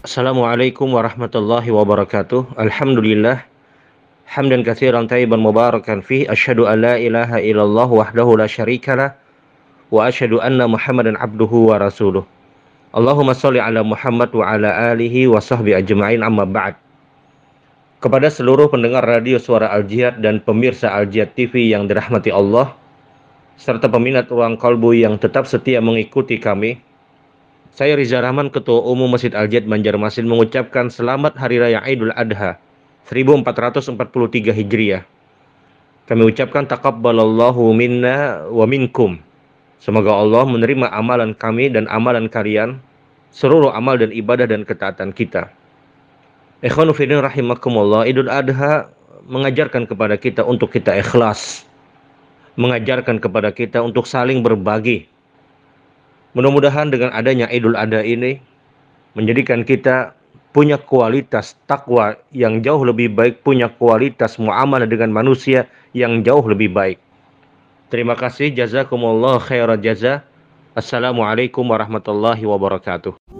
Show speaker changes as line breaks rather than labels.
Assalamualaikum warahmatullahi wabarakatuh. Alhamdulillah. Hamdan katsiran tayyiban mubarakan fi asyhadu an la ilaha illallah wahdahu la syarikalah wa asyhadu anna Muhammadan abduhu wa rasuluh. Allahumma sholli ala Muhammad wa ala alihi wa sahbi ajma'in amma ba'd. Kepada seluruh pendengar radio Suara Al-Jihad dan pemirsa Al-Jihad TV yang dirahmati Allah serta peminat ruang kalbu yang tetap setia mengikuti kami, saya Riza Rahman, Ketua Umum Masjid Al-Jihad Banjarmasin mengucapkan selamat Hari Raya Idul Adha 1443 Hijriah. Kami ucapkan takabbalallahu minna wa minkum. Semoga Allah menerima amalan kami dan amalan kalian, seluruh amal dan ibadah dan ketaatan kita. Ikhwanu rahimakumullah, Idul Adha mengajarkan kepada kita untuk kita ikhlas. Mengajarkan kepada kita untuk saling berbagi, Mudah-mudahan dengan adanya Idul Adha ini menjadikan kita punya kualitas takwa yang jauh lebih baik, punya kualitas muamalah dengan manusia yang jauh lebih baik. Terima kasih jazakumullah khairan jaza. Assalamualaikum warahmatullahi wabarakatuh.